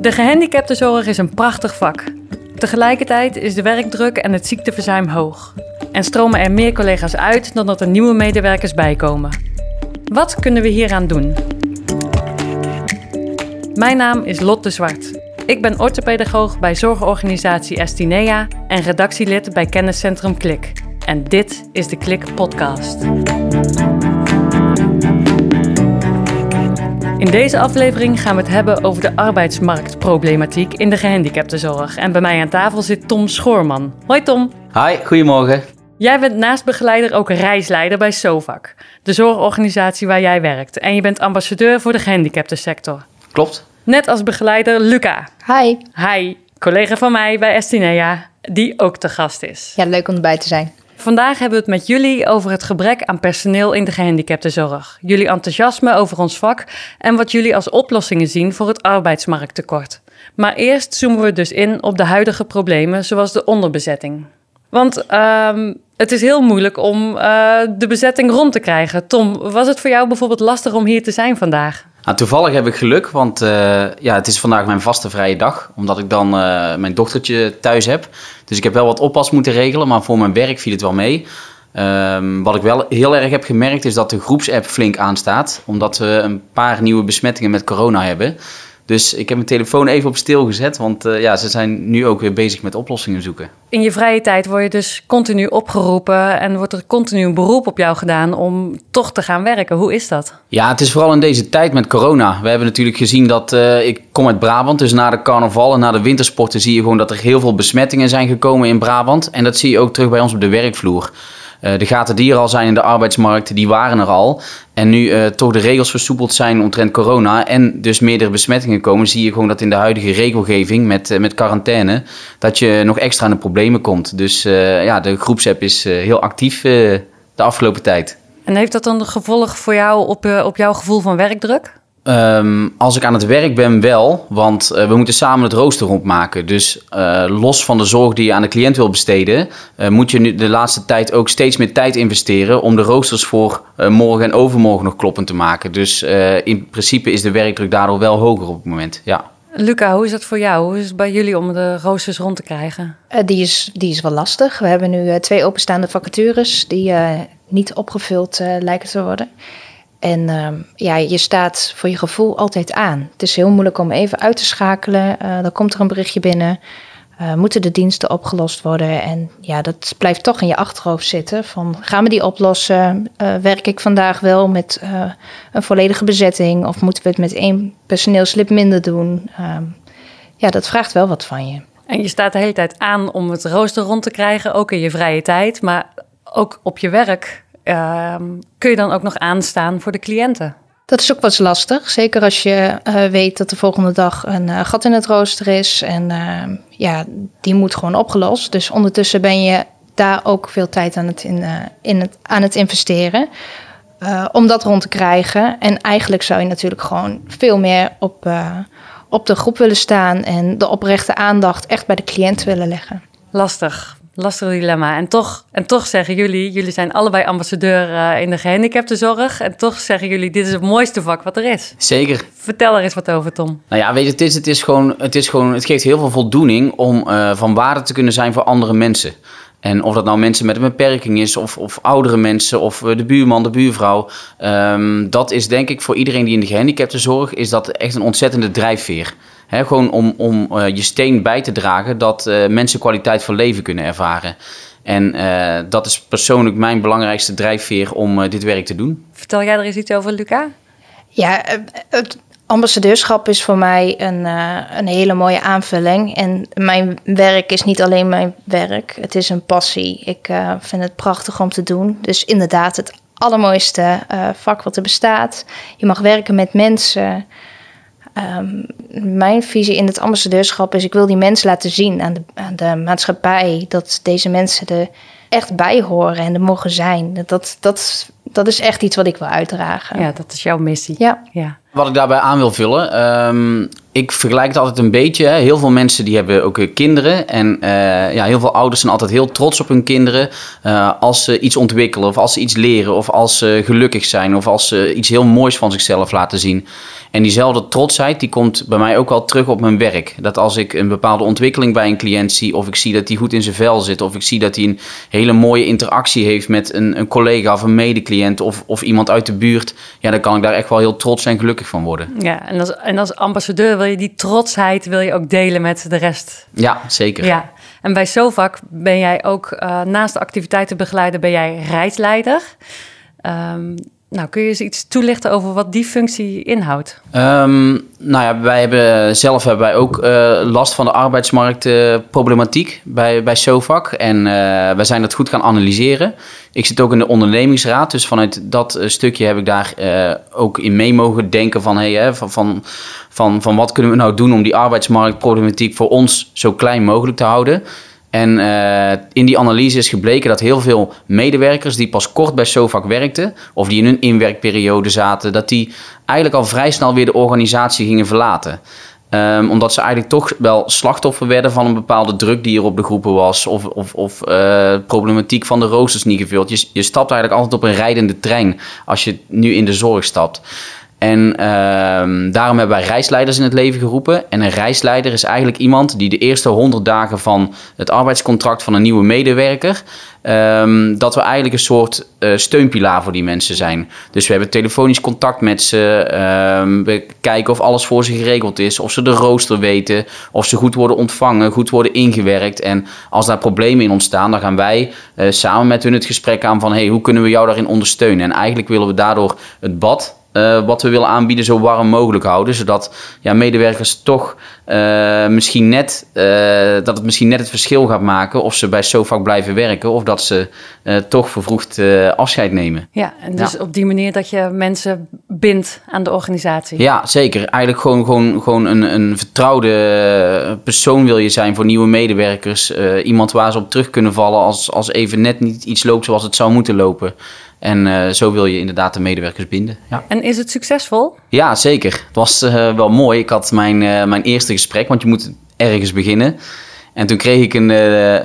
De gehandicaptenzorg is een prachtig vak. Tegelijkertijd is de werkdruk en het ziekteverzuim hoog. En stromen er meer collega's uit dan dat er nieuwe medewerkers bijkomen. Wat kunnen we hieraan doen? Mijn naam is Lot de Zwart. Ik ben orthopedagoog bij zorgorganisatie Estinea en redactielid bij kenniscentrum Klik. En dit is de Klik Podcast. In deze aflevering gaan we het hebben over de arbeidsmarktproblematiek in de gehandicaptenzorg. En bij mij aan tafel zit Tom Schoorman. Hoi Tom. Hi, goedemorgen. Jij bent naast begeleider ook reisleider bij SOVAC, de zorgorganisatie waar jij werkt. En je bent ambassadeur voor de gehandicaptensector. Klopt. Net als begeleider Luca. Hi. Hi, collega van mij bij Estinea, die ook te gast is. Ja, leuk om erbij te zijn. Vandaag hebben we het met jullie over het gebrek aan personeel in de gehandicaptenzorg. Jullie enthousiasme over ons vak en wat jullie als oplossingen zien voor het arbeidsmarkttekort. Maar eerst zoomen we dus in op de huidige problemen, zoals de onderbezetting. Want uh, het is heel moeilijk om uh, de bezetting rond te krijgen. Tom, was het voor jou bijvoorbeeld lastig om hier te zijn vandaag? Nou, toevallig heb ik geluk, want uh, ja, het is vandaag mijn vaste vrije dag. Omdat ik dan uh, mijn dochtertje thuis heb. Dus ik heb wel wat oppas moeten regelen, maar voor mijn werk viel het wel mee. Um, wat ik wel heel erg heb gemerkt is dat de groepsapp flink aanstaat. Omdat we een paar nieuwe besmettingen met corona hebben. Dus ik heb mijn telefoon even op stil gezet, want uh, ja, ze zijn nu ook weer bezig met oplossingen zoeken. In je vrije tijd word je dus continu opgeroepen en wordt er continu een beroep op jou gedaan om toch te gaan werken. Hoe is dat? Ja, het is vooral in deze tijd met corona. We hebben natuurlijk gezien dat uh, ik kom uit Brabant, dus na de carnaval en na de wintersporten zie je gewoon dat er heel veel besmettingen zijn gekomen in Brabant. En dat zie je ook terug bij ons op de werkvloer. Uh, de gaten die er al zijn in de arbeidsmarkt, die waren er al. En nu uh, toch de regels versoepeld zijn omtrent corona en dus meerdere besmettingen komen, zie je gewoon dat in de huidige regelgeving met, uh, met quarantaine, dat je nog extra in de problemen komt. Dus ja, de groepsapp is heel actief de afgelopen tijd. En heeft dat dan gevolg voor jou op, op jouw gevoel van werkdruk? Um, als ik aan het werk ben, wel. Want uh, we moeten samen het rooster rondmaken. Dus uh, los van de zorg die je aan de cliënt wil besteden, uh, moet je nu de laatste tijd ook steeds meer tijd investeren om de roosters voor morgen en overmorgen nog kloppend te maken. Dus in principe is de werkdruk daardoor wel hoger op het moment. Ja. Luca, hoe is dat voor jou? Hoe is het bij jullie om de roosters rond te krijgen? die, is, die is wel lastig. We hebben nu twee openstaande vacatures die niet opgevuld lijken te worden. En uh, ja, je staat voor je gevoel altijd aan. Het is heel moeilijk om even uit te schakelen. Uh, dan komt er een berichtje binnen. Uh, moeten de diensten opgelost worden? En ja, dat blijft toch in je achterhoofd zitten. Van, gaan we die oplossen? Uh, werk ik vandaag wel met een volledige bezetting? Of moeten we het met één personeelslid minder doen? Ehm, ja, dat vraagt wel wat van je. En je staat de hele tijd aan om het rooster rond te krijgen, ook in je vrije tijd. Maar ook op je werk kun je dan ook nog aanstaan voor de cliënten? Dat is ook wat lastig. Zeker als je uh, weet dat de volgende dag een uh, gat in het rooster is. En uh, ja, die moet gewoon opgelost. Dus ondertussen ben je daar ook veel tijd aan het, in, in het, aan het investeren. om dat rond te krijgen. En eigenlijk zou je natuurlijk gewoon veel meer op, op de groep willen staan. En de oprechte aandacht echt bij de cliënt willen leggen. Lastig lastig dilemma. En toch, en toch zeggen jullie, jullie zijn allebei ambassadeur uh, in de gehandicaptenzorg. En toch zeggen jullie, dit is het mooiste vak wat er is. Zeker. Vertel er eens wat over, Tom. Nou ja, weet je, het, is, het, is gewoon, het, is gewoon, het geeft heel veel voldoening om uh, van waarde te kunnen zijn voor andere mensen. En of dat nou mensen met een beperking is, of, of oudere mensen, of de buurman, de buurvrouw. Um, dat is denk ik voor iedereen die in de gehandicaptenzorg, is dat echt een ontzettende drijfveer. Gewoon om, om uh, je steen bij te dragen dat uh, mensen kwaliteit van leven kunnen ervaren. En uh, dat is persoonlijk mijn belangrijkste drijfveer om dit werk te doen. Vertel jij er eens iets over, Luca? Ja, het ambassadeurschap is voor mij een, een hele mooie aanvulling. En mijn werk is niet alleen mijn werk, het is een passie. Ik vind het prachtig om te doen. Dus inderdaad, het allermooiste vak wat er bestaat. Je mag werken met mensen. Um, mijn visie in het ambassadeurschap is: ik wil die mensen laten zien aan de, aan de maatschappij dat deze mensen er echt bij horen en er mogen zijn. Dat, dat, dat is echt iets wat ik wil uitdragen. Ja, dat is jouw missie. Ja. ja. Wat ik daarbij aan wil vullen. Um, ik vergelijk het altijd een beetje. Hè. Heel veel mensen die hebben ook kinderen. En uh, ja, heel veel ouders zijn altijd heel trots op hun kinderen. Uh, als ze iets ontwikkelen, of als ze iets leren, of als ze gelukkig zijn, of als ze iets heel moois van zichzelf laten zien. En diezelfde trotsheid die komt bij mij ook wel terug op mijn werk. Dat als ik een bepaalde ontwikkeling bij een cliënt zie, of ik zie dat hij goed in zijn vel zit, of ik zie dat hij een hele mooie interactie heeft met een, een collega of een medecliënt of, of iemand uit de buurt, ja, dan kan ik daar echt wel heel trots en gelukkig van worden. Ja, en als, en als ambassadeur wil je die trotsheid wil je ook delen met de rest. Ja, zeker. Ja, en bij SOVAC ben jij ook uh, naast de activiteitenbegeleider ben jij reisleider. Um, nou, kun je eens iets toelichten over wat die functie inhoudt? Um, nou ja, wij hebben zelf hebben wij ook uh, last van de arbeidsmarktproblematiek bij, bij SOVAC. En uh, wij zijn dat goed gaan analyseren. Ik zit ook in de ondernemingsraad, dus vanuit dat stukje heb ik daar ook in mee mogen denken van, hey, hè, van, van, van, van wat kunnen we nou doen om die arbeidsmarktproblematiek voor ons zo klein mogelijk te houden. En uh, in die analyse is gebleken dat heel veel medewerkers die pas kort bij SOVAC werkten, of die in hun inwerkperiode zaten, dat die eigenlijk al vrij snel weer de organisatie gingen verlaten. Um, omdat ze eigenlijk toch wel slachtoffer werden van een bepaalde druk die er op de groepen was. Of, of, of uh, problematiek van de roosters niet gevuld. Je, je stapt eigenlijk altijd op een rijdende trein als je nu in de zorg stapt. En uh, daarom hebben wij reisleiders in het leven geroepen. En een reisleider is eigenlijk iemand die de eerste 100 dagen van het arbeidscontract van een nieuwe medewerker. Um, dat we eigenlijk een soort uh, steunpilaar voor die mensen zijn. Dus we hebben telefonisch contact met ze. Um, we kijken of alles voor ze geregeld is. Of ze de rooster weten. Of ze goed worden ontvangen, goed worden ingewerkt. En als daar problemen in ontstaan, dan gaan wij uh, samen met hun het gesprek aan van hey, hoe kunnen we jou daarin ondersteunen? En eigenlijk willen we daardoor het bad uh, wat we willen aanbieden zo warm mogelijk houden. Zodat ja, medewerkers toch uh, misschien net, uh, dat het misschien net het verschil gaat maken of ze bij SOFAC blijven werken of dat ze toch vervroegd afscheid nemen. Ja, en dus ja. op die manier dat je mensen bindt aan de organisatie. Ja, zeker. Eigenlijk gewoon, gewoon, gewoon een, een vertrouwde persoon wil je zijn voor nieuwe medewerkers. iemand waar ze op terug kunnen vallen als, als even net niet iets loopt zoals het zou moeten lopen. En uh, zo wil je inderdaad de medewerkers binden. Ja. En is het succesvol? Ja, zeker. Het was uh, wel mooi. Ik had mijn, uh, mijn eerste gesprek, want je moet ergens beginnen. En toen kreeg ik een,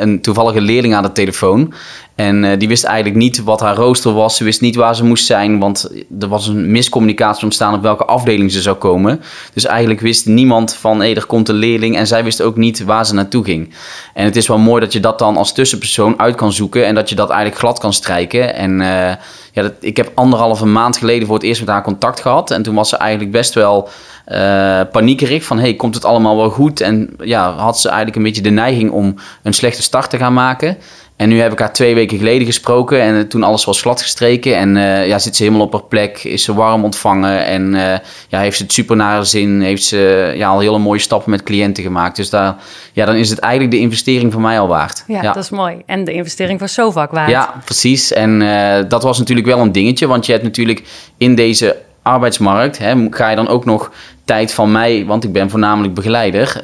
een toevallige leerling aan de telefoon. En uh, die wist eigenlijk niet wat haar rooster was. Ze wist niet waar ze moest zijn, want er was een miscommunicatie ontstaan op welke afdeling ze zou komen. Dus eigenlijk wist niemand van, hé, er komt een leerling. En zij wist ook niet waar ze naartoe ging. En het is wel mooi dat je dat dan als tussenpersoon uit kan zoeken. En dat je dat eigenlijk glad kan strijken. En uh, ja, dat, ik heb anderhalve maand geleden voor het eerst met haar contact gehad. En toen was ze eigenlijk best wel uh, paniekerig van, hey, komt het allemaal wel goed? En ja, had ze eigenlijk een beetje de neiging om een slechte start te gaan maken. En nu heb ik haar twee weken geleden gesproken en toen alles was gladgestreken. En uh, ja, zit ze helemaal op haar plek, is ze warm ontvangen en uh, ja, heeft ze het super naar haar zin. Heeft ze ja, al hele mooie stappen met cliënten gemaakt. Dus daar, ja, dan is het eigenlijk de investering van mij al waard. Ja, ja. dat is mooi. En de investering van Sovac waard. Ja, precies. En uh, dat was natuurlijk wel een dingetje, want je hebt natuurlijk in deze arbeidsmarkt, hè, ga je dan ook nog tijd van mij, want ik ben voornamelijk begeleider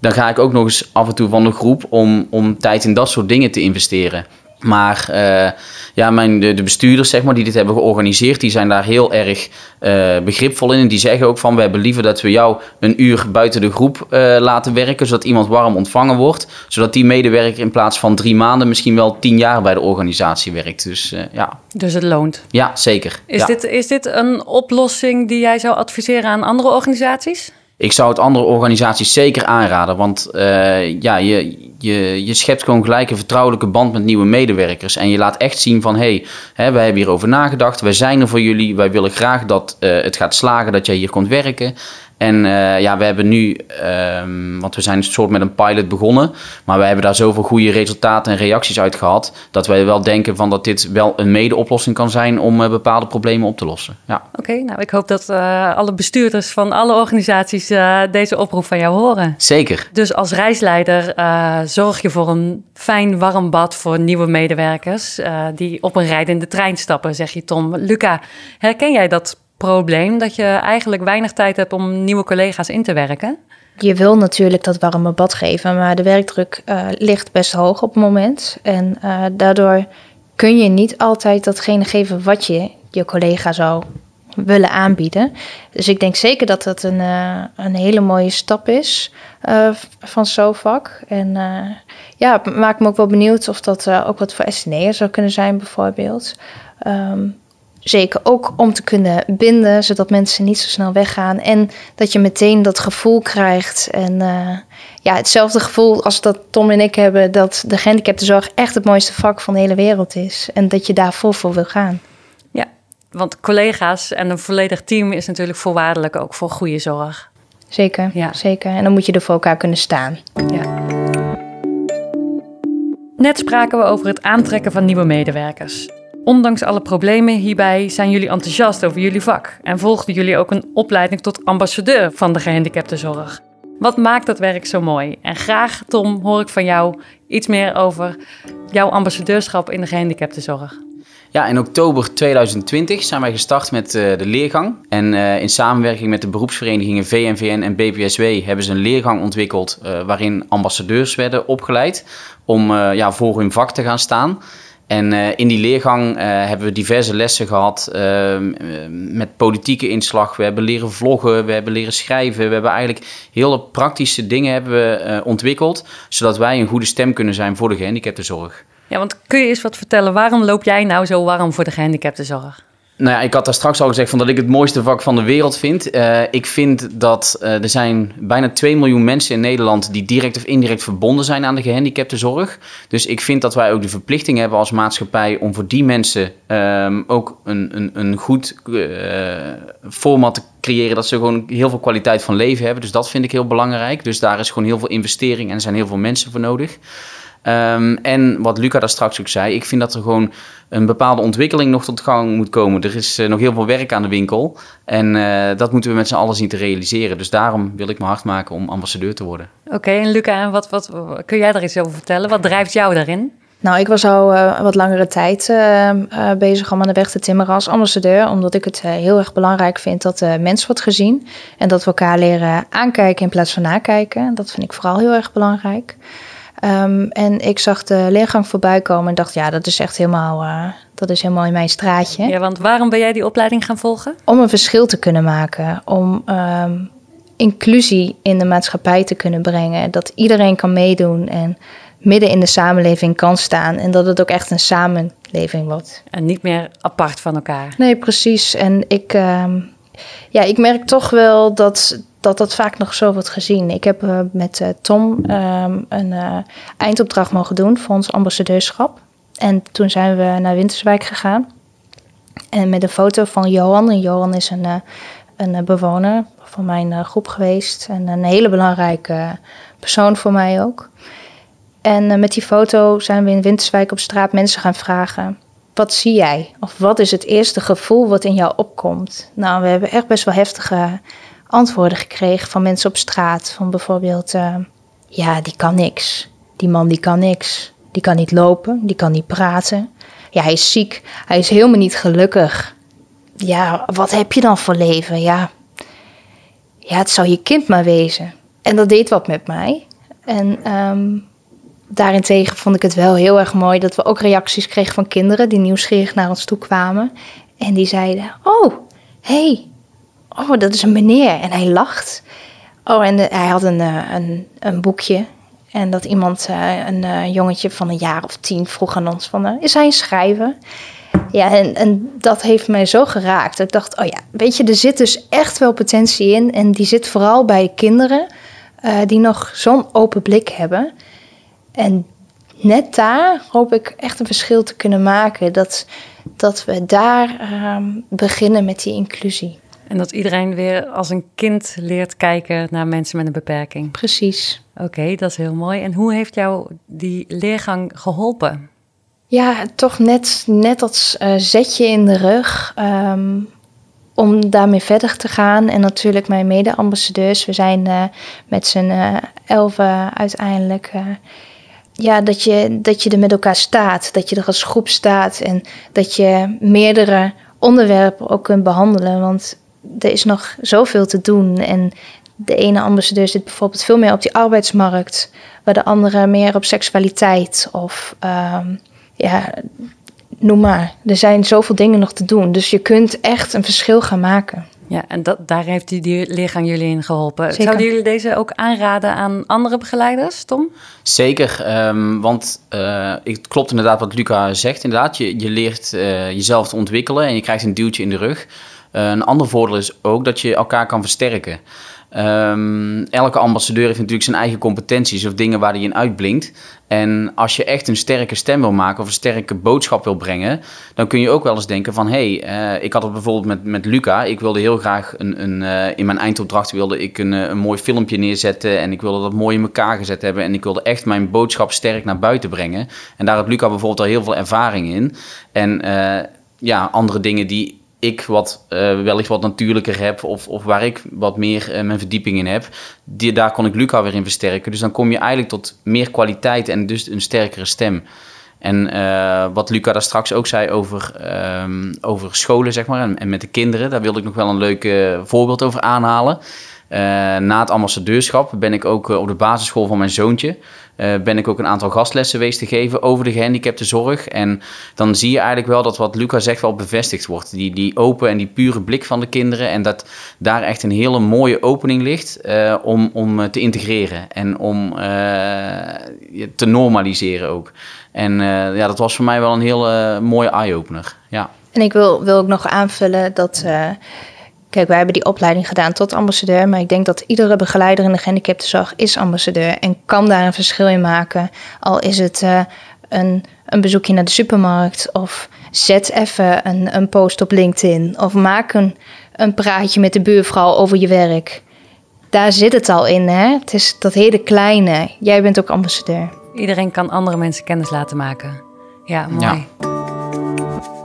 dan ga ik ook nog eens af en toe van de groep om, om tijd in dat soort dingen te investeren. Maar uh, ja, mijn, de, de, bestuurders zeg maar, die dit hebben georganiseerd, die zijn daar heel erg uh, begripvol in. En die zeggen ook van, we hebben liever dat we jou een uur buiten de groep uh, laten werken, zodat iemand warm ontvangen wordt. Zodat die medewerker in plaats van drie maanden misschien wel tien jaar bij de organisatie werkt. Dus ja. Dus het loont? Ja, zeker. Is, ja. Dit, is dit een oplossing die jij zou adviseren aan andere organisaties? Ik zou het andere organisaties zeker aanraden. Want uh, ja, je, je, je schept gewoon gelijk een vertrouwelijke band met nieuwe medewerkers. En je laat echt zien van, hé, hey, wij hebben hierover nagedacht. Wij zijn er voor jullie. Wij willen graag dat uh, het gaat slagen, dat jij hier komt werken. En uh, ja, we hebben nu, um, want we zijn een soort met een pilot begonnen, maar we hebben daar zoveel goede resultaten en reacties uit gehad, dat wij wel denken van dat dit wel een mede-oplossing kan zijn om uh, bepaalde problemen op te lossen. Ja. Oké, okay, nou ik hoop dat uh, alle bestuurders van alle organisaties deze oproep van jou horen. Zeker. Dus als reisleider zorg je voor een fijn warm bad voor nieuwe medewerkers die op een rijdende trein stappen, zeg je Tom. Luca, herken jij dat probleem dat je eigenlijk weinig tijd hebt om nieuwe collega's in te werken? Je wil natuurlijk dat warme bad geven, maar de werkdruk uh, ligt best hoog op het moment. En uh, daardoor kun je niet altijd datgene geven wat je je collega zou willen aanbieden. Dus ik denk zeker dat dat een, uh, een hele mooie stap is uh, van SOVAC. En ja, maak me ook wel benieuwd of dat ook wat voor SNE'er zou kunnen zijn bijvoorbeeld. Um, zeker ook om te kunnen binden, zodat mensen niet zo snel weggaan. En dat je meteen dat gevoel krijgt. En ja, hetzelfde gevoel als dat Tom en ik hebben, dat de gehandicaptenzorg echt het mooiste vak van de hele wereld is. En dat je daar vol voor wil gaan. Ja, want collega's en een volledig team is natuurlijk voorwaardelijk ook voor goede zorg. Zeker, ja. zeker. En dan moet je er voor elkaar kunnen staan. Ja. Net spraken we over het aantrekken van nieuwe medewerkers. Ondanks alle problemen hierbij zijn jullie enthousiast over jullie vak en volgden jullie ook een opleiding tot ambassadeur van de gehandicaptenzorg. Wat maakt dat werk zo mooi? En graag, Tom, hoor ik van jou iets meer over jouw ambassadeurschap in de gehandicaptenzorg. Ja, in oktober 2020 zijn wij gestart met uh, de leergang. En uh, in samenwerking met de beroepsverenigingen VNVN en BPSW hebben ze een leergang ontwikkeld uh, waarin ambassadeurs werden opgeleid om ja, voor hun vak te gaan staan. En uh, in die leergang uh, hebben we diverse lessen gehad uh, met politieke inslag. We hebben leren vloggen, we hebben leren schrijven. We hebben eigenlijk hele praktische dingen hebben we, ontwikkeld, zodat wij een goede stem kunnen zijn voor de gehandicaptenzorg. Ja, want kun je eens wat vertellen, waarom loop jij nou zo warm voor de gehandicaptenzorg? Nou ja, ik had daar straks al gezegd van dat ik het mooiste vak van de wereld vind. Uh, ik vind dat uh, er zijn bijna 2 miljoen mensen in Nederland die direct of indirect verbonden zijn aan de gehandicaptenzorg. Dus ik vind dat wij ook de verplichting hebben als maatschappij om voor die mensen um, ook een, een, een goed uh, format te creëren dat ze gewoon heel veel kwaliteit van leven hebben. Dus dat vind ik heel belangrijk. Dus daar is gewoon heel veel investering en er zijn heel veel mensen voor nodig. Um, en wat Luca daar straks ook zei, ik vind dat er gewoon een bepaalde ontwikkeling nog tot gang moet komen. Er is uh, nog heel veel werk aan de winkel en uh, dat moeten we met z'n allen zien te realiseren. Dus daarom wil ik me hard maken om ambassadeur te worden. Oké, okay, en Luca, wat, wat, kun jij daar iets over vertellen? Wat drijft jou daarin? Nou, ik was al uh, wat langere tijd uh, uh, bezig om aan de weg te timmeren als ambassadeur. Omdat ik het heel erg belangrijk vind dat de mens wordt gezien. En dat we elkaar leren aankijken in plaats van nakijken. Dat vind ik vooral heel erg belangrijk. Um, en ik zag de leergang voorbij komen en dacht, ja, dat is echt helemaal, uh, dat is helemaal in mijn straatje. Ja, want waarom ben jij die opleiding gaan volgen? Om een verschil te kunnen maken, om um, inclusie in de maatschappij te kunnen brengen. Dat iedereen kan meedoen en midden in de samenleving kan staan. En dat het ook echt een samenleving wordt. En niet meer apart van elkaar. Nee, precies. En ik, um, ja, ik merk toch wel dat dat dat vaak nog zo wordt gezien. Ik heb uh, met uh, Tom um, een uh, eindopdracht mogen doen voor ons ambassadeurschap. En toen zijn we naar Winterswijk gegaan. En met een foto van Johan. En Johan is een, een bewoner van mijn groep geweest. En een hele belangrijke persoon voor mij ook. En met die foto zijn we in Winterswijk op straat mensen gaan vragen wat zie jij? Of wat is het eerste gevoel wat in jou opkomt? Nou, we hebben echt best wel heftige antwoorden gekregen van mensen op straat. Van bijvoorbeeld, uh, ja, die kan niks. Die man die kan niks. Die kan niet lopen, die kan niet praten. Ja, hij is ziek, hij is helemaal niet gelukkig. Ja, wat heb je dan voor leven? Ja, ja het zou je kind maar wezen. En dat deed wat met mij. En um, daarentegen vond ik het wel heel erg mooi dat we ook reacties kregen van kinderen die nieuwsgierig naar ons toe kwamen. En die zeiden: Oh, hey, oh, dat is een meneer. En hij lacht. Oh, en hij had een, eh, een, een boekje. En dat iemand, uh, een jongetje van een jaar of tien, vroeg aan ons van, is hij een schrijver? Ja, en, en dat heeft mij zo geraakt. Ik dacht, oh ja, weet je, er zit dus echt wel potentie in. En die zit vooral bij kinderen die nog zo'n open blik hebben. En net daar hoop ik echt een verschil te kunnen maken. Dat, dat we daar um, beginnen met die inclusie. En dat iedereen weer als een kind leert kijken naar mensen met een beperking. Precies. Oké, dat is heel mooi. En hoe heeft jou die leergang geholpen? Ja, toch net, net dat uh, zetje in de rug um, om daarmee verder te gaan. En natuurlijk mijn mede-ambassadeurs. We zijn uh, met z'n uh, elfen uiteindelijk. Ja, dat je, dat je er met elkaar staat. Dat je er als groep staat. En dat je meerdere onderwerpen ook kunt behandelen. Want er is nog zoveel te doen. En de ene ambassadeur zit bijvoorbeeld veel meer op die arbeidsmarkt, waar de andere meer op seksualiteit of um, ja, noem maar. Er zijn zoveel dingen nog te doen. Dus je kunt echt een verschil gaan maken. Ja, en dat, daar heeft die, die leergang jullie in geholpen. Zeker. Zouden jullie deze ook aanraden aan andere begeleiders, Tom? Zeker, ehm, want eh, het klopt inderdaad wat Luca zegt. Inderdaad, je, je leert eh, jezelf te ontwikkelen en je krijgt een duwtje in de rug. Eh, een ander voordeel is ook dat je elkaar kan versterken. Ehm, elke ambassadeur heeft natuurlijk zijn eigen competenties of dingen waar hij in uitblinkt. En als je echt een sterke stem wil maken of een sterke boodschap wil brengen, dan kun je ook wel eens denken van hé, hey, uh, ik had het bijvoorbeeld met, met Luca. Ik wilde heel graag een, een, uh, in mijn eindopdracht wilde ik een, een mooi filmpje neerzetten en ik wilde dat mooi in elkaar gezet hebben en ik wilde echt mijn boodschap sterk naar buiten brengen. En daar had Luca bijvoorbeeld al heel veel ervaring in. En ja, andere dingen die ik wat uh, wellicht wat natuurlijker heb of, of waar ik wat meer uh, mijn verdieping in heb, die, daar kon ik Luca weer in versterken. Dus dan kom je eigenlijk tot meer kwaliteit en dus een sterkere stem. En uh, wat Luca daar straks ook zei over, um, over scholen, zeg maar, en, en, met de kinderen, daar wilde ik nog wel een leuk voorbeeld over aanhalen. na het ambassadeurschap ben ik ook op de basisschool van mijn zoontje uh, ben ik ook een aantal gastlessen geweest te geven over de gehandicapte zorg. En dan zie je eigenlijk wel dat wat Luca zegt wel bevestigd wordt. Die, die open en die pure blik van de kinderen. En dat daar echt een hele mooie opening ligt uh, om, om te integreren en om uh, te normaliseren ook. En ja, dat was voor mij wel een hele mooie eye-opener. Ja. En ik wil, wil ook nog aanvullen dat Kijk, wij hebben die opleiding gedaan tot ambassadeur, maar ik denk dat iedere begeleider in de gehandicaptenzorg is ambassadeur en kan daar een verschil in maken. Al is het uh, een, een bezoekje naar de supermarkt of zet even een, een post op LinkedIn of maak een, een praatje met de buurvrouw over je werk. Daar zit het al in, hè? Het is dat hele kleine. Jij bent ook ambassadeur. Iedereen kan andere mensen kennis laten maken. Ja, mooi. Ja.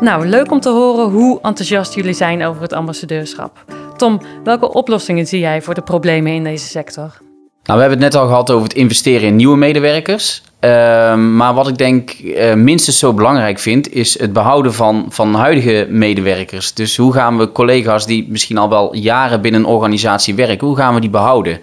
Nou, leuk om te horen hoe enthousiast jullie zijn over het ambassadeurschap. Tom, welke oplossingen zie jij voor de problemen in deze sector? Nou, we hebben het net al gehad over het investeren in nieuwe medewerkers. Uh, maar wat ik denk uh, minstens zo belangrijk vind, is het behouden van, van huidige medewerkers. Dus hoe gaan we collega's die misschien al wel jaren binnen een organisatie werken, hoe gaan we die behouden?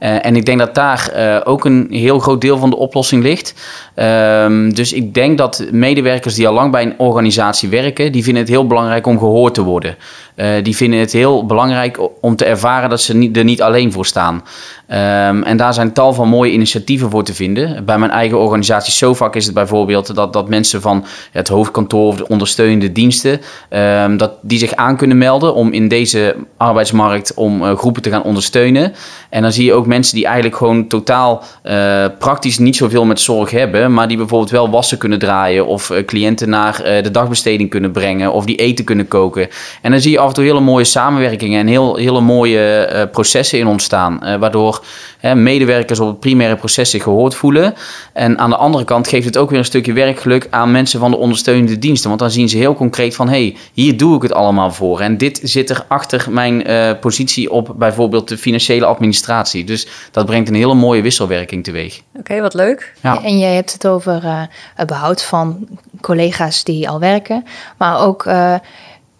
Uh, en ik denk dat daar uh, ook een heel groot deel van de oplossing ligt. Um, dus ik denk dat medewerkers die al lang bij een organisatie werken, die vinden het heel belangrijk om gehoord te worden. Uh, die vinden het heel belangrijk om te ervaren dat ze er niet alleen voor staan. Um, en daar zijn tal van mooie initiatieven voor te vinden. Bij mijn eigen organisatie SOFAC is het bijvoorbeeld dat, dat mensen van het hoofdkantoor of de ondersteunende diensten, um, dat die zich aan kunnen melden om in deze arbeidsmarkt om uh, groepen te gaan ondersteunen. En dan zie je ook mensen die eigenlijk gewoon totaal uh, praktisch niet zoveel met zorg hebben, maar die bijvoorbeeld wel wassen kunnen draaien of cliënten naar de dagbesteding kunnen brengen of die eten kunnen koken. En dan zie je af en toe hele mooie samenwerkingen en heel, hele mooie uh, processen in ontstaan. Uh, waardoor hè, medewerkers op het primaire proces zich gehoord voelen. En aan de andere kant geeft het ook weer een stukje werkgeluk aan mensen van de ondersteunende diensten. Want dan zien ze heel concreet van hé, hey, hier doe ik het allemaal voor. En dit zit er achter mijn uh, positie op bijvoorbeeld de financiële administratie. Dus dat brengt een hele mooie wisselwerking teweeg. Oké, okay, wat leuk. Ja. En jij hebt het over het behoud van collega's die al werken. Maar ook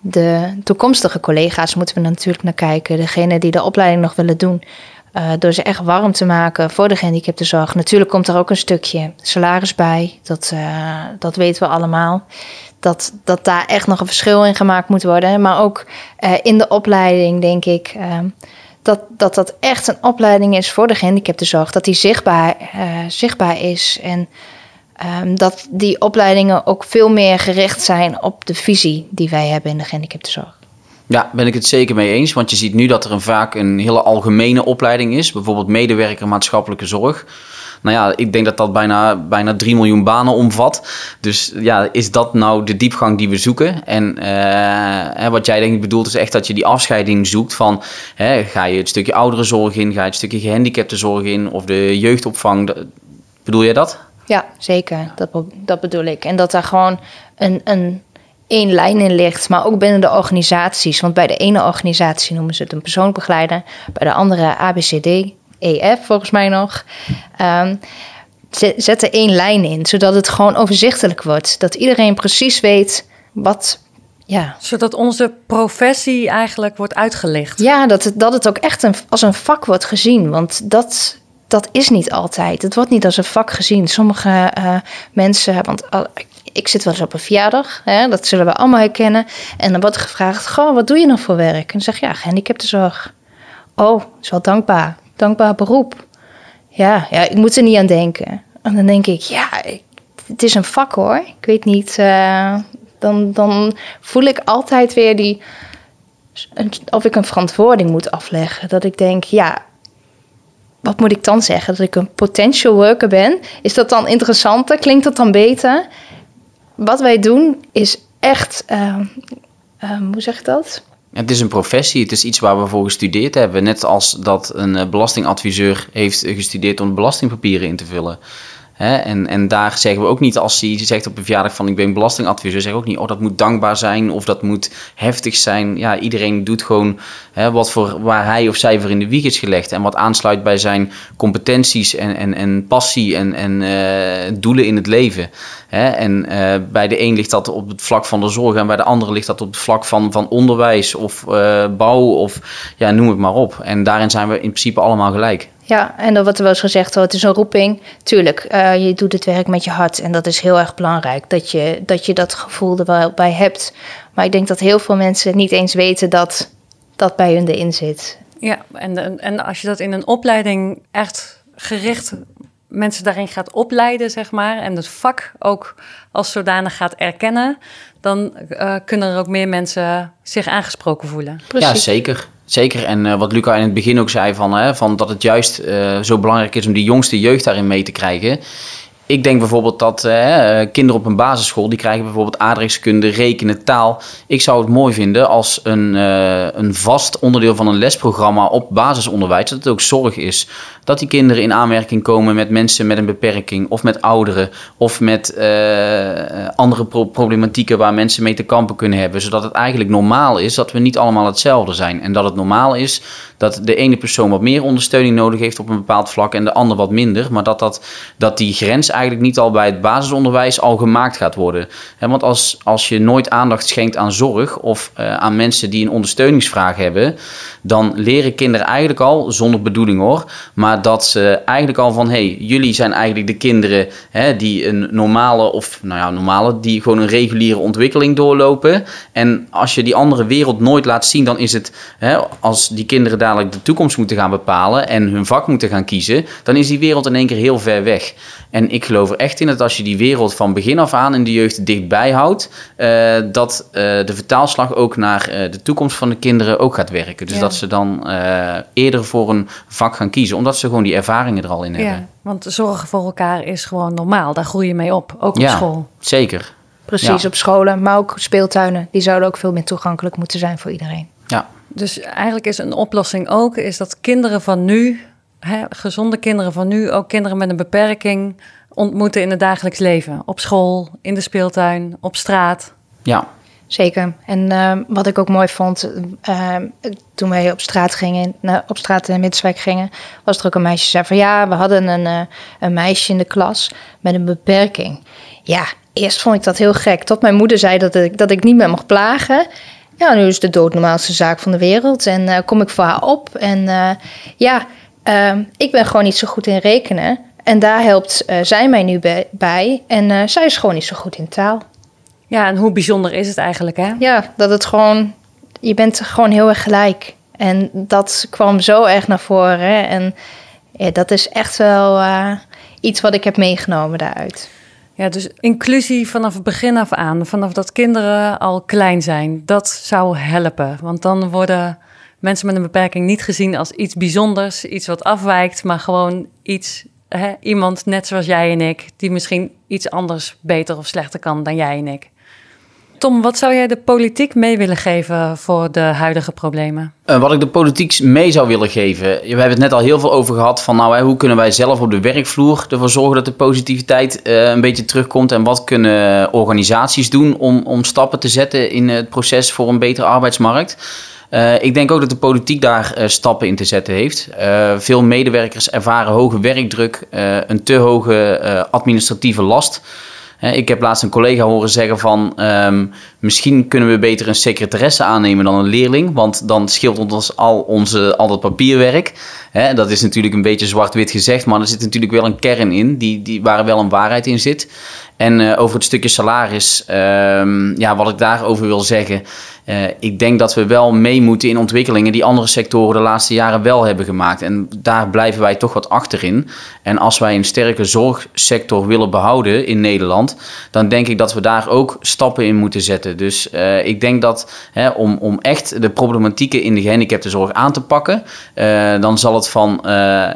de toekomstige collega's moeten we natuurlijk naar kijken. Degene die de opleiding nog willen doen. Uh, door ze echt warm te maken voor de gehandicaptenzorg. Natuurlijk komt er ook een stukje salaris bij. Dat, uh, dat weten we allemaal. Dat, dat daar echt nog een verschil in gemaakt moet worden. Maar ook uh, in de opleiding denk ik dat, dat dat echt een opleiding is voor de gehandicaptenzorg. Dat die zichtbaar, zichtbaar is. En Um, dat die opleidingen ook veel meer gericht zijn op de visie die wij hebben in de gehandicaptenzorg. Ja, ben ik het zeker mee eens. Want je ziet nu dat er een, vaak een hele algemene opleiding is. Bijvoorbeeld medewerker maatschappelijke zorg. Nou ja, ik denk dat dat bijna, bijna 3 miljoen banen omvat. Dus ja, is dat nou de diepgang die we zoeken? En uh, wat jij denk ik bedoelt is echt dat je die afscheiding zoekt van... Hè, ga je het stukje ouderenzorg in, ga je het stukje gehandicaptenzorg in... of de jeugdopvang. Bedoel jij dat? Ja, zeker. Dat, dat bedoel ik. En dat daar gewoon een, een één lijn in ligt, maar ook binnen de organisaties. Want bij de ene organisatie noemen ze het een persoonbegeleider, bij de andere ABCD, EF volgens mij nog. Um, zet er één lijn in, zodat het gewoon overzichtelijk wordt. Dat iedereen precies weet wat. Ja. Zodat onze professie eigenlijk wordt uitgelicht. Ja, dat het, dat het ook echt een, als een vak wordt gezien. Want dat dat is niet altijd. Het wordt niet als een vak gezien. Sommige mensen, want ik zit wel eens op een verjaardag, hè, dat zullen we allemaal herkennen. En dan wordt gevraagd, goh, wat doe je nog voor werk? En zeg je, ja, gehandicaptenzorg. Oh, is wel dankbaar. Dankbaar beroep. Ja, ja, ik moet er niet aan denken. En dan denk ik, ja, het is een vak hoor. Ik weet niet, uh, dan, dan voel ik altijd weer die, of ik een verantwoording moet afleggen. Dat ik denk, ja, wat moet ik dan zeggen? Dat ik een potential worker ben? Is dat dan interessanter? Klinkt dat dan beter? Wat wij doen is echt, uh, uh, hoe zeg ik dat? Het is een professie, het is iets waar we voor gestudeerd hebben. Net als dat een eh, belastingadviseur heeft gestudeerd om belastingpapieren in te vullen. En, en daar zeggen we ook niet, als hij zegt op een verjaardag van ik ben belastingadviseur, we ook niet, oh dat moet dankbaar zijn of dat moet heftig zijn. Ja, iedereen doet gewoon wat voor, waar hij of zij voor in de wieg is gelegd en wat aansluit bij zijn competenties en, en, en passie en, en uh, doelen in het leven. En uh, bij de een ligt dat op het vlak van de zorg en bij de andere ligt dat op het vlak van, van onderwijs of uh, bouw of ja, noem het maar op. En daarin zijn we in principe allemaal gelijk. Ja, en dat wordt er wel eens gezegd, oh, het is een roeping. Tuurlijk, uh, je doet het werk met je hart en dat is heel erg belangrijk, dat je dat, je dat gevoel er wel bij hebt. Maar ik denk dat heel veel mensen niet eens weten dat dat bij hun erin zit. Ja, en, en als je dat in een opleiding echt gericht mensen daarin gaat opleiden, zeg maar, en het vak ook als zodanig gaat erkennen, dan uh, kunnen er ook meer mensen zich aangesproken voelen. Precies. Ja, zeker. Zeker. En uh, wat Luca in het begin ook zei, van, hè, van dat het juist uh, zo belangrijk is om die jongste jeugd daarin mee te krijgen. Ik denk bijvoorbeeld dat uh, kinderen op een basisschool, die krijgen bijvoorbeeld aardrijkskunde, rekenen, taal. Ik zou het mooi vinden als een, uh, een vast onderdeel van een lesprogramma op basisonderwijs, dat het ook zorg is. Dat die kinderen in aanmerking komen met mensen met een beperking, of met ouderen, of met uh, andere pro problematieken waar mensen mee te kampen kunnen hebben. Zodat het eigenlijk normaal is dat we niet allemaal hetzelfde zijn. En dat het normaal is dat de ene persoon wat meer ondersteuning nodig heeft op een bepaald vlak en de ander wat minder. Maar dat, dat, dat die grens eigenlijk niet al bij het basisonderwijs al gemaakt gaat worden. want als, als je nooit aandacht schenkt aan zorg of uh, aan mensen die een ondersteuningsvraag hebben, dan leren kinderen eigenlijk al, zonder bedoeling hoor, maar dat ze eigenlijk al van hé, hey, jullie zijn eigenlijk de kinderen die een normale of nou ja, normale, die gewoon een reguliere ontwikkeling doorlopen. En als je die andere wereld nooit laat zien, dan is het als die kinderen dadelijk de toekomst moeten gaan bepalen en hun vak moeten gaan kiezen, dan is die wereld in één keer heel ver weg. En ik geloof er echt in dat als je die wereld van begin af aan in de jeugd dichtbij houdt, uh, dat uh, de vertaalslag ook naar uh, de toekomst van de kinderen ook gaat werken. Dus ja. dat ze dan eerder voor een vak gaan kiezen, omdat ze gewoon die ervaringen er al in hebben. Ja, want zorgen voor elkaar is gewoon normaal. Daar groei je mee op, ook op ja, school. Zeker. Precies, ja. op scholen, maar ook speeltuinen. Die zouden ook veel meer toegankelijk moeten zijn voor iedereen. Ja. Dus eigenlijk is een oplossing ook is dat kinderen van nu, hè, gezonde kinderen van nu, ook kinderen met een beperking ontmoeten in het dagelijks leven. Op school, in de speeltuin, op straat. Ja. Zeker. En uh, wat ik ook mooi vond, uh, toen wij op straat gingen, nou, op straat in Middelswijk gingen, was er ook een meisje die zei van ja, we hadden een, uh, een meisje in de klas met een beperking. Ja, eerst vond ik dat heel gek, tot mijn moeder zei dat ik, dat ik niet meer mocht plagen. Ja, nu is de doodnormaalste zaak van de wereld en kom ik voor haar op. En ja, ehm, ik ben gewoon niet zo goed in rekenen. En daar helpt uh, zij mij nu bij. En uh, zij is gewoon niet zo goed in taal. Ja, en hoe bijzonder is het eigenlijk, hè? Ja, dat het gewoon... Je bent gewoon heel erg gelijk. En dat kwam zo erg naar voren. En ja, dat is echt wel uh, iets wat ik heb meegenomen daaruit. Ja, dus inclusie vanaf het begin af aan. Vanaf dat kinderen al klein zijn. Dat zou helpen. Want dan worden mensen met een beperking niet gezien als iets bijzonders. Iets wat afwijkt, maar gewoon iets hè, iemand net zoals jij en ik, die misschien iets anders beter of slechter kan dan jij en ik. Tom, wat zou jij de politiek mee willen geven voor de huidige problemen? Uh, wat ik de politiek mee zou willen geven. We hebben het net al heel veel over gehad van nou, hè, hoe kunnen wij zelf op de werkvloer ervoor zorgen dat de positiviteit uh, een beetje terugkomt. En wat kunnen organisaties doen om, om stappen te zetten in het proces voor een betere arbeidsmarkt. Uh, ik denk ook dat de politiek daar stappen in te zetten heeft. Veel medewerkers ervaren hoge werkdruk, een te hoge administratieve last. Ik heb laatst een collega horen zeggen van ehm, misschien kunnen we beter een secretaresse aannemen dan een leerling, want dan scheelt ons al, onze, al dat papierwerk. dat is natuurlijk een beetje zwart-wit gezegd, maar er zit natuurlijk wel een kern in die, die, waar wel een waarheid in zit. En uh, over het stukje salaris, um, ja, wat ik daarover wil zeggen. Uh, ik denk dat we wel mee moeten in ontwikkelingen die andere sectoren de laatste jaren wel hebben gemaakt. En daar blijven wij toch wat achterin. En als wij een sterke zorgsector willen behouden in Nederland, dan denk ik dat we daar ook stappen in moeten zetten. Dus uh, ik denk dat hè, om, om echt de problematieken in de gehandicaptenzorg aan te pakken, dan zal het van,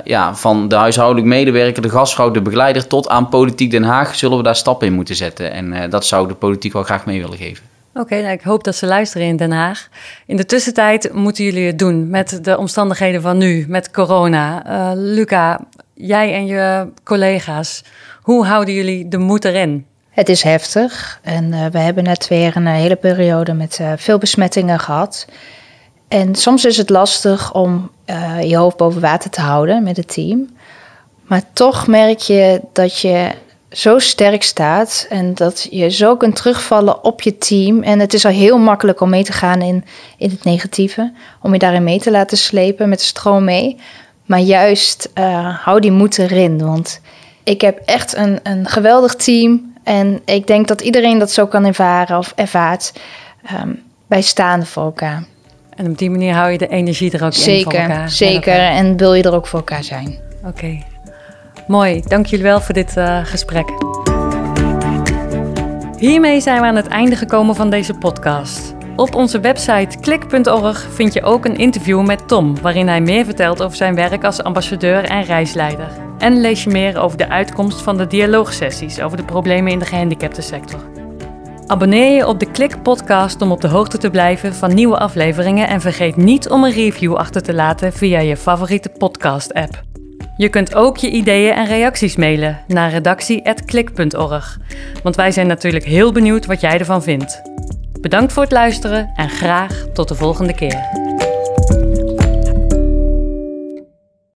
ja, van de huishoudelijk medewerker, de gastvrouw, de begeleider tot aan politiek Den Haag, zullen we daar stappen in moeten zetten. En uh, dat zou de politiek wel graag mee willen geven. Oké, nou, ik hoop dat ze luisteren in Den Haag. In de tussentijd moeten jullie het doen met de omstandigheden van nu, met corona. Uh, Luca, jij en je collega's, hoe houden jullie de moed erin? Het is heftig en uh, we hebben net weer een hele periode met veel besmettingen gehad. En soms is het lastig om je hoofd boven water te houden met het team. Maar toch merk je dat je zo sterk staat en dat je zo kunt terugvallen op je team. En het is al heel makkelijk om mee te gaan in, in het negatieve, om je daarin mee te laten slepen met de stroom mee. Maar juist uh, hou die moed erin, want ik heb echt een, een geweldig team en ik denk dat iedereen dat zo kan ervaren of ervaart. Um, wij staan voor elkaar. En op die manier hou je de energie er ook zeker, in voor elkaar. Zeker, en wil je er ook voor elkaar zijn. Oké, Mooi, dank jullie wel voor dit uh, gesprek. Hiermee zijn we aan het einde gekomen van deze podcast. Op onze website klik.org vind je ook een interview met Tom, waarin hij meer vertelt over zijn werk als ambassadeur en reisleider. En lees je meer over de uitkomst van de dialoogsessies over de problemen in de gehandicaptensector. Abonneer je op de Klik podcast om op de hoogte te blijven van nieuwe afleveringen en vergeet niet om een review achter te laten via je favoriete podcast app. Je kunt ook je ideeën en reacties mailen naar redactie.klik.org. Want wij zijn natuurlijk heel benieuwd wat jij ervan vindt. Bedankt voor het luisteren en graag tot de volgende keer.